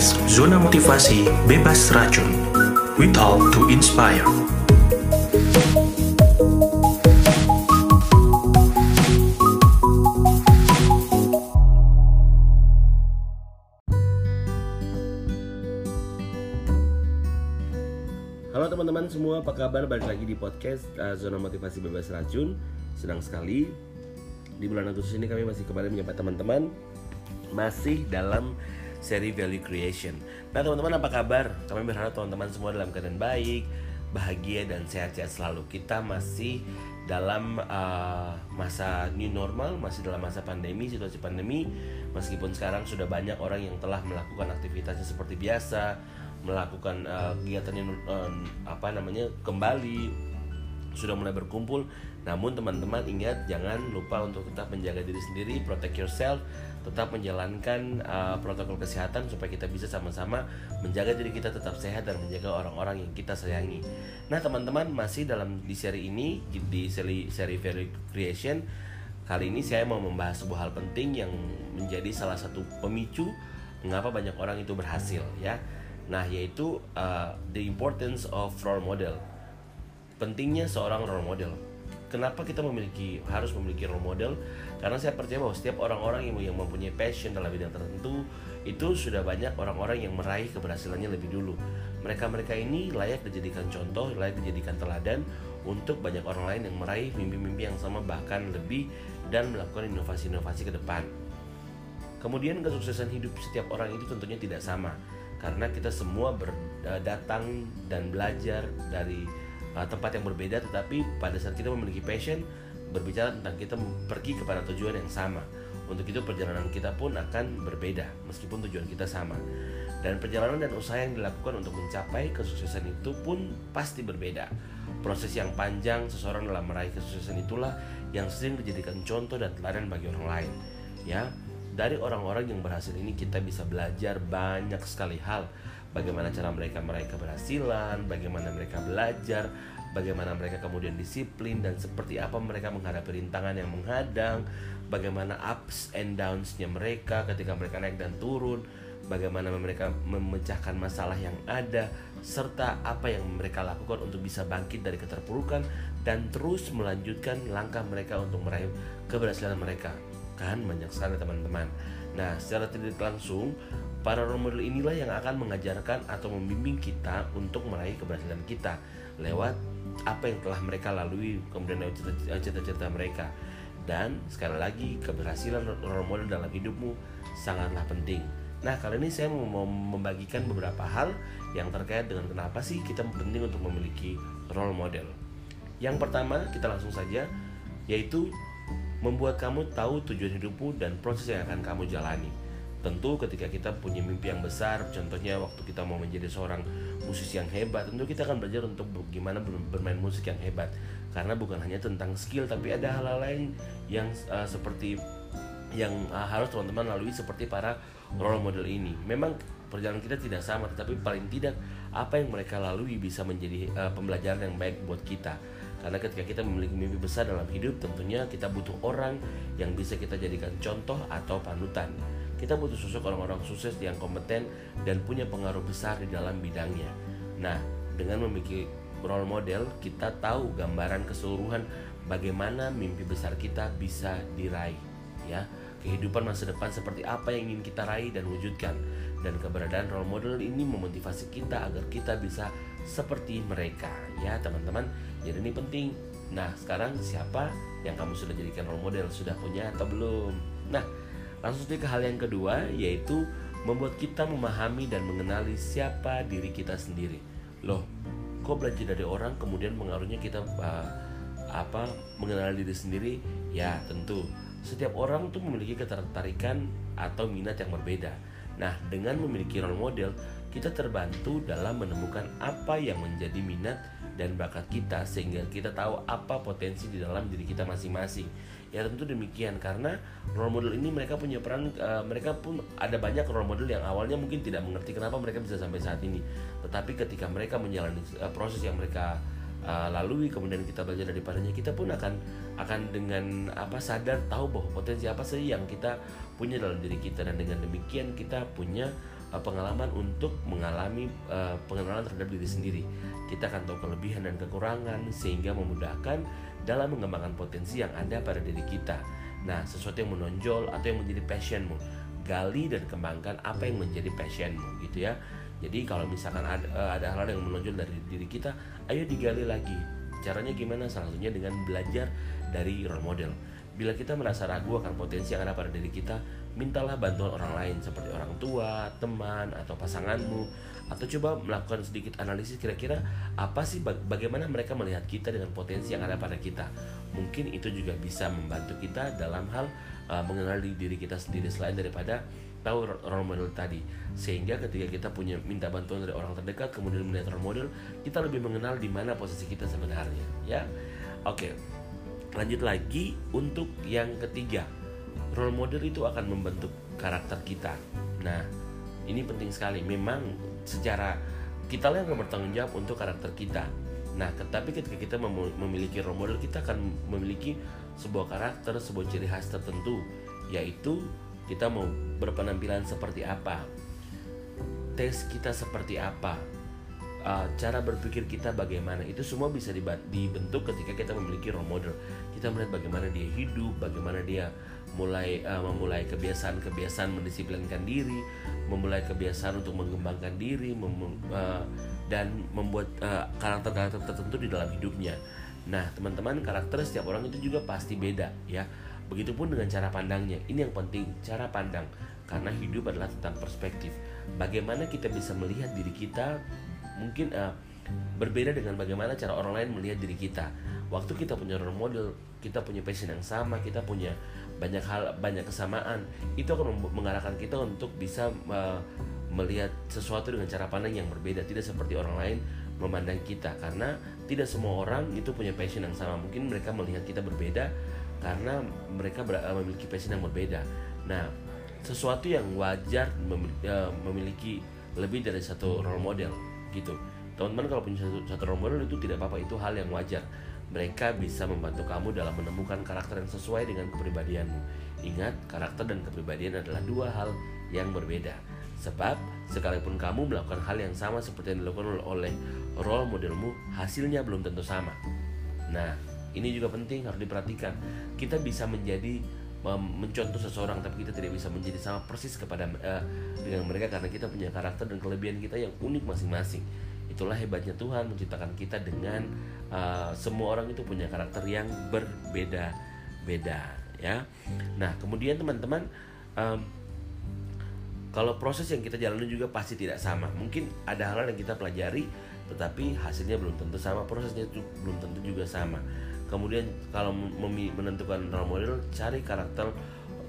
podcast Zona Motivasi Bebas Racun. We talk to inspire. Halo teman-teman semua, apa kabar? Balik lagi di podcast uh, Zona Motivasi Bebas Racun. Senang sekali di bulan Agustus ini kami masih kembali menyapa teman-teman masih dalam seri value creation. Nah teman-teman apa kabar? Kami berharap teman-teman semua dalam keadaan baik, bahagia dan sehat-sehat selalu. Kita masih dalam uh, masa new normal, masih dalam masa pandemi, situasi pandemi. Meskipun sekarang sudah banyak orang yang telah melakukan aktivitasnya seperti biasa, melakukan uh, kegiatannya uh, apa namanya kembali sudah mulai berkumpul. Namun teman-teman ingat jangan lupa untuk tetap menjaga diri sendiri, protect yourself, tetap menjalankan uh, protokol kesehatan supaya kita bisa sama-sama menjaga diri kita tetap sehat dan menjaga orang-orang yang kita sayangi. Nah teman-teman masih dalam di seri ini di seri seri Value Creation kali ini saya mau membahas sebuah hal penting yang menjadi salah satu pemicu mengapa banyak orang itu berhasil ya. Nah yaitu uh, the importance of role model. Pentingnya seorang role model kenapa kita memiliki harus memiliki role model? Karena saya percaya bahwa setiap orang-orang yang yang mempunyai passion dalam bidang tertentu itu sudah banyak orang-orang yang meraih keberhasilannya lebih dulu. Mereka-mereka ini layak dijadikan contoh layak dijadikan teladan untuk banyak orang lain yang meraih mimpi-mimpi yang sama bahkan lebih dan melakukan inovasi-inovasi ke depan. Kemudian kesuksesan hidup setiap orang itu tentunya tidak sama karena kita semua berdatang dan belajar dari uh, tempat yang berbeda tetapi pada saat kita memiliki passion berbicara tentang kita pergi kepada tujuan yang sama. Untuk itu perjalanan kita pun akan berbeda meskipun tujuan kita sama. Dan perjalanan dan usaha yang dilakukan untuk mencapai kesuksesan itu pun pasti berbeda. Proses yang panjang seseorang dalam meraih kesuksesan itulah yang sering dijadikan contoh dan teladan bagi orang lain. Ya dari orang-orang yang berhasil ini kita bisa belajar banyak sekali hal bagaimana cara mereka meraih keberhasilan, bagaimana mereka belajar, bagaimana mereka kemudian disiplin dan seperti apa mereka menghadapi rintangan yang menghadang, bagaimana ups and downs-nya mereka ketika mereka naik dan turun, bagaimana mereka memecahkan masalah yang ada, serta apa yang mereka lakukan untuk bisa bangkit dari keterpurukan dan terus melanjutkan langkah mereka untuk meraih keberhasilan mereka. Kan banyak sekali teman-teman. Nah, secara tidak langsung Para role model inilah yang akan mengajarkan atau membimbing kita untuk meraih keberhasilan kita lewat apa yang telah mereka lalui, kemudian lewat cita-cita mereka. Dan sekali lagi, keberhasilan role model dalam hidupmu sangatlah penting. Nah, kali ini saya mau membagikan beberapa hal yang terkait dengan kenapa sih kita penting untuk memiliki role model. Yang pertama, kita langsung saja, yaitu membuat kamu tahu tujuan hidupmu dan proses yang akan kamu jalani. Tentu ketika kita punya mimpi yang besar, contohnya waktu kita mau menjadi seorang musisi yang hebat, tentu kita akan belajar untuk bagaimana bermain musik yang hebat. Karena bukan hanya tentang skill, tapi ada hal-hal lain yang uh, seperti yang uh, harus teman-teman lalui seperti para role model ini. Memang perjalanan kita tidak sama, tetapi paling tidak apa yang mereka lalui bisa menjadi uh, pembelajaran yang baik buat kita. Karena ketika kita memiliki mimpi besar dalam hidup, tentunya kita butuh orang yang bisa kita jadikan contoh atau panutan. Kita butuh sosok orang-orang sukses yang kompeten dan punya pengaruh besar di dalam bidangnya. Nah, dengan memiliki role model, kita tahu gambaran keseluruhan bagaimana mimpi besar kita bisa diraih, ya. Kehidupan masa depan seperti apa yang ingin kita raih dan wujudkan. Dan keberadaan role model ini memotivasi kita agar kita bisa seperti mereka, ya, teman-teman. Jadi ini penting. Nah, sekarang siapa yang kamu sudah jadikan role model? Sudah punya atau belum? Nah, Langsung ke hal yang kedua yaitu membuat kita memahami dan mengenali siapa diri kita sendiri. Loh, kok belajar dari orang kemudian mengaruhnya kita uh, apa mengenali diri sendiri? Ya, tentu. Setiap orang tuh memiliki ketertarikan atau minat yang berbeda. Nah, dengan memiliki role model, kita terbantu dalam menemukan apa yang menjadi minat dan bakat kita sehingga kita tahu apa potensi di dalam diri kita masing-masing ya tentu demikian. Karena role model ini mereka punya peran uh, mereka pun ada banyak role model yang awalnya mungkin tidak mengerti kenapa mereka bisa sampai saat ini. Tetapi ketika mereka menjalani uh, proses yang mereka uh, lalui kemudian kita belajar daripadanya kita pun akan akan dengan apa sadar tahu bahwa potensi apa sih yang kita punya dalam diri kita. Dan dengan demikian kita punya pengalaman untuk mengalami uh, pengenalan terhadap diri sendiri. Kita akan tahu kelebihan dan kekurangan sehingga memudahkan dalam mengembangkan potensi yang ada pada diri kita. Nah, sesuatu yang menonjol atau yang menjadi passionmu, gali dan kembangkan apa yang menjadi passionmu gitu ya. Jadi kalau misalkan ada, ada hal yang menonjol dari diri kita, ayo digali lagi. Caranya gimana? Salah satunya dengan belajar dari role model. Bila kita merasa ragu akan potensi yang ada pada diri kita, mintalah bantuan orang lain seperti orang tua, teman, atau pasanganmu. Atau coba melakukan sedikit analisis kira-kira apa sih bagaimana mereka melihat kita dengan potensi yang ada pada kita. Mungkin itu juga bisa membantu kita dalam hal uh, mengenali diri kita sendiri selain daripada tahu role model tadi. Sehingga ketika kita punya minta bantuan dari orang terdekat kemudian melihat role model kita lebih mengenal di mana posisi kita sebenarnya ya? Oke lanjut lagi untuk yang ketiga role model itu akan membentuk karakter kita. Nah, ini penting sekali. Memang secara kita yang bertanggung jawab untuk karakter kita. Nah, tetapi ketika kita memiliki role model, kita akan memiliki sebuah karakter, sebuah ciri khas tertentu, yaitu kita mau berpenampilan seperti apa, tes kita seperti apa, uh, cara berpikir kita bagaimana itu semua bisa dibentuk ketika kita memiliki role model. Kita melihat bagaimana dia hidup bagaimana dia mulai uh, memulai kebiasaan-kebiasaan mendisiplinkan diri memulai kebiasaan untuk mengembangkan diri mem uh, dan membuat karakter-karakter uh, tertentu di dalam hidupnya. Nah teman-teman karakter setiap orang itu juga pasti beda ya. Begitupun dengan cara pandangnya. Ini yang penting cara pandang. Karena hidup adalah tentang perspektif. Bagaimana kita bisa melihat diri kita mungkin uh, berbeda dengan bagaimana cara orang lain melihat diri kita. Waktu kita punya role model, kita punya passion yang sama, kita punya banyak hal, banyak kesamaan, itu akan mengarahkan kita untuk bisa uh, melihat sesuatu dengan cara pandang yang berbeda, tidak seperti orang lain memandang kita karena tidak semua orang itu punya passion yang sama. Mungkin mereka melihat kita berbeda karena mereka eh, memiliki passion yang berbeda. Nah, sesuatu yang wajar memiliki lebih dari satu role model gitu. Teman-teman kalau punya satu, satu role model itu tidak apa-apa itu hal yang wajar. Mereka bisa membantu kamu dalam menemukan karakter yang sesuai dengan kepribadianmu. Ingat karakter dan kepribadian adalah dua hal yang berbeda. Sebab sekalipun kamu melakukan hal yang sama seperti yang dilakukan oleh role modelmu hasilnya belum tentu sama. Nah ini juga penting harus diperhatikan. Kita bisa menjadi mencontoh seseorang tapi kita tidak bisa menjadi sama persis kepada uh, dengan mereka karena kita punya karakter dan kelebihan kita yang unik masing-masing. Itulah hebatnya Tuhan menciptakan kita dengan uh, semua orang itu punya karakter yang berbeda-beda ya. Nah kemudian teman-teman um, kalau proses yang kita jalani juga pasti tidak sama. Mungkin ada hal, yang kita pelajari tetapi hasilnya belum tentu sama prosesnya belum tentu juga sama kemudian kalau menentukan role model cari karakter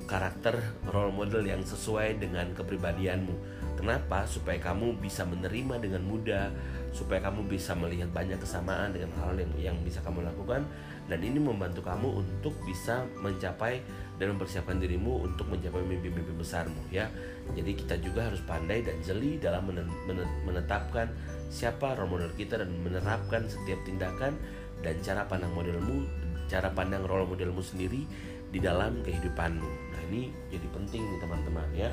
karakter role model yang sesuai dengan kepribadianmu. Kenapa? Supaya kamu bisa menerima dengan mudah supaya kamu bisa melihat banyak kesamaan dengan hal yang yang bisa kamu lakukan. Dan ini membantu kamu untuk bisa mencapai dan mempersiapkan dirimu untuk mencapai mimpi-mimpi besarmu ya. Jadi kita juga harus pandai dan jeli dalam menetapkan siapa role model kita dan menerapkan setiap tindakan dan cara pandang modelmu, cara pandang role modelmu sendiri di dalam kehidupanmu. Nah, ini jadi penting nih teman-teman ya.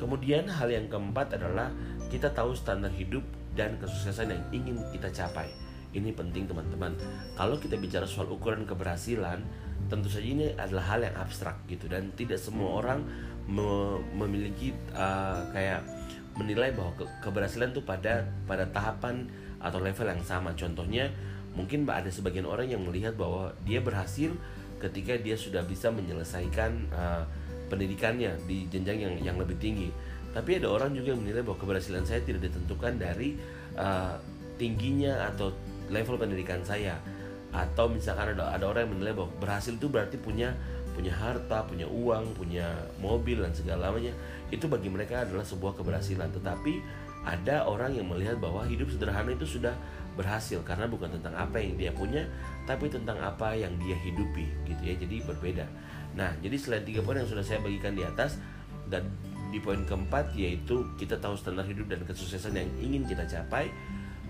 Kemudian hal yang keempat adalah kita tahu standar hidup dan kesuksesan yang ingin kita capai. Ini penting teman-teman. Kalau kita bicara soal ukuran keberhasilan, tentu saja ini adalah hal yang abstrak gitu dan tidak semua orang me memiliki uh, kayak menilai bahwa ke keberhasilan itu pada pada tahapan atau level yang sama. Contohnya mungkin ada sebagian orang yang melihat bahwa dia berhasil ketika dia sudah bisa menyelesaikan uh, pendidikannya di jenjang yang yang lebih tinggi. Tapi ada orang juga yang menilai bahwa keberhasilan saya tidak ditentukan dari uh, tingginya atau level pendidikan saya atau misalkan ada ada orang yang menilai bahwa berhasil itu berarti punya punya harta, punya uang, punya mobil dan segalanya. Itu bagi mereka adalah sebuah keberhasilan. Tetapi ada orang yang melihat bahwa hidup sederhana itu sudah berhasil karena bukan tentang apa yang dia punya tapi tentang apa yang dia hidupi gitu ya. Jadi berbeda. Nah jadi selain tiga poin yang sudah saya bagikan di atas dan di poin keempat yaitu kita tahu standar hidup dan kesuksesan yang ingin kita capai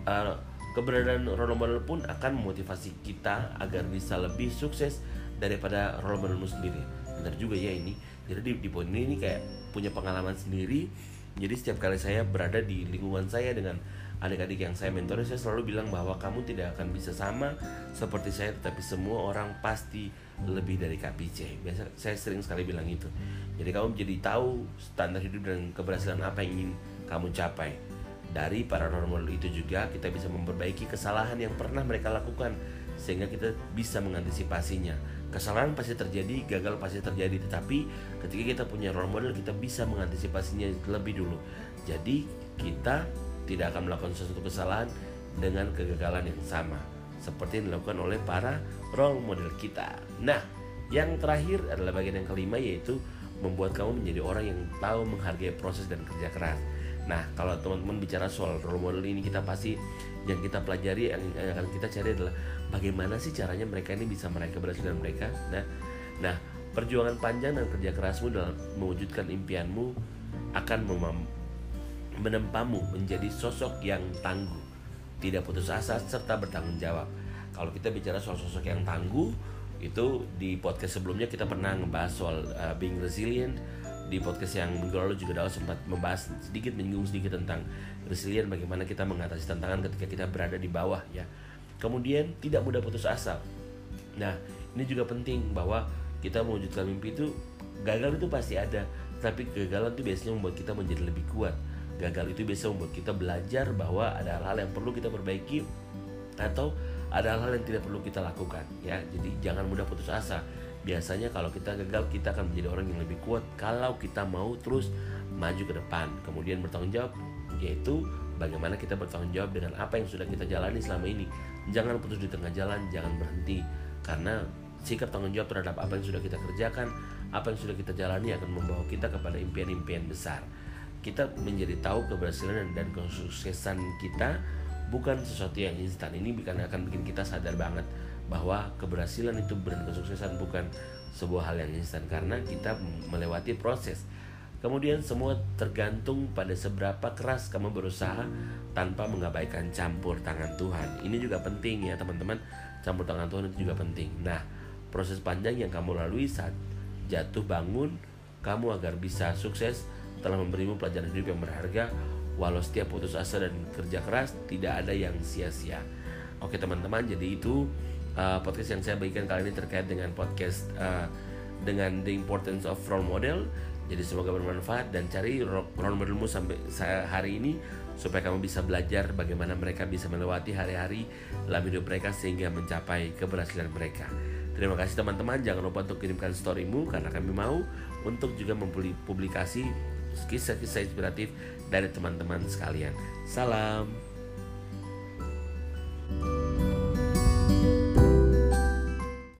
uh, keberadaan role model pun akan memotivasi kita agar bisa lebih sukses daripada role modelmu sendiri. Benar juga ya ini. Jadi di, di poin ini, ini kayak punya pengalaman sendiri. Jadi setiap kali saya berada di lingkungan saya dengan adik-adik yang saya mentori saya selalu bilang bahwa kamu tidak akan bisa sama seperti saya tetapi semua orang pasti lebih dari KPC biasa saya sering sekali bilang itu jadi kamu jadi tahu standar hidup dan keberhasilan apa yang ingin kamu capai. Dari para model itu juga kita bisa memperbaiki kesalahan yang pernah mereka lakukan sehingga kita bisa mengantisipasinya. Kesalahan pasti terjadi gagal pasti terjadi tetapi ketika kita punya role model kita bisa mengantisipasinya lebih dulu. Jadi kita tidak akan melakukan sesuatu kesalahan dengan kegagalan yang sama seperti yang dilakukan oleh para role model kita. Nah, yang terakhir adalah bagian yang kelima yaitu membuat kamu menjadi orang yang tahu menghargai proses dan kerja keras. Nah, kalau teman-teman bicara soal role model ini kita pasti yang kita pelajari yang akan kita cari adalah bagaimana sih caranya mereka ini bisa meraih keberhasilan mereka. Nah, nah perjuangan panjang dan kerja kerasmu dalam mewujudkan impianmu akan menempamu menjadi sosok yang tangguh, tidak putus asa serta bertanggung jawab. Kalau kita bicara soal sosok yang tangguh, itu di podcast sebelumnya kita pernah ngebahas soal uh, being resilient. Di podcast yang minggu lalu juga Daud sempat membahas sedikit menyinggung sedikit tentang resilient bagaimana kita mengatasi tantangan ketika kita berada di bawah ya. Kemudian tidak mudah putus asa. Nah, ini juga penting bahwa kita mewujudkan mimpi itu gagal itu pasti ada, tapi kegagalan itu biasanya membuat kita menjadi lebih kuat gagal itu bisa membuat kita belajar bahwa ada hal-hal yang perlu kita perbaiki atau ada hal-hal yang tidak perlu kita lakukan ya. Jadi jangan mudah putus asa. Biasanya kalau kita gagal kita akan menjadi orang yang lebih kuat kalau kita mau terus maju ke depan. Kemudian bertanggung jawab yaitu bagaimana kita bertanggung jawab dengan apa yang sudah kita jalani selama ini. Jangan putus di tengah jalan jangan berhenti. Karena sikap tanggung jawab terhadap apa yang sudah kita kerjakan apa yang sudah kita jalani akan membawa kita kepada impian-impian besar kita menjadi tahu keberhasilan dan kesuksesan kita bukan sesuatu yang instan. Ini bukan akan bikin kita sadar banget bahwa keberhasilan itu dan kesuksesan bukan sebuah hal yang instan karena kita melewati proses. Kemudian semua tergantung pada seberapa keras kamu berusaha tanpa mengabaikan campur tangan Tuhan. Ini juga penting ya teman-teman. Campur tangan Tuhan itu juga penting. Nah proses panjang yang kamu lalui saat jatuh bangun kamu agar bisa sukses telah memberimu pelajaran hidup yang berharga walau setiap putus asa dan kerja keras tidak ada yang sia-sia. Oke teman-teman, jadi itu uh, podcast yang saya bagikan kali ini terkait dengan podcast uh, dengan the importance of role model. Jadi semoga bermanfaat dan cari role modelmu sampai hari ini supaya kamu bisa belajar bagaimana mereka bisa melewati hari-hari dalam hidup mereka sehingga mencapai keberhasilan mereka. Terima kasih teman-teman, jangan lupa untuk kirimkan storymu karena kami mau untuk juga mempublikasi kisah-kisah inspiratif dari teman-teman sekalian. Salam.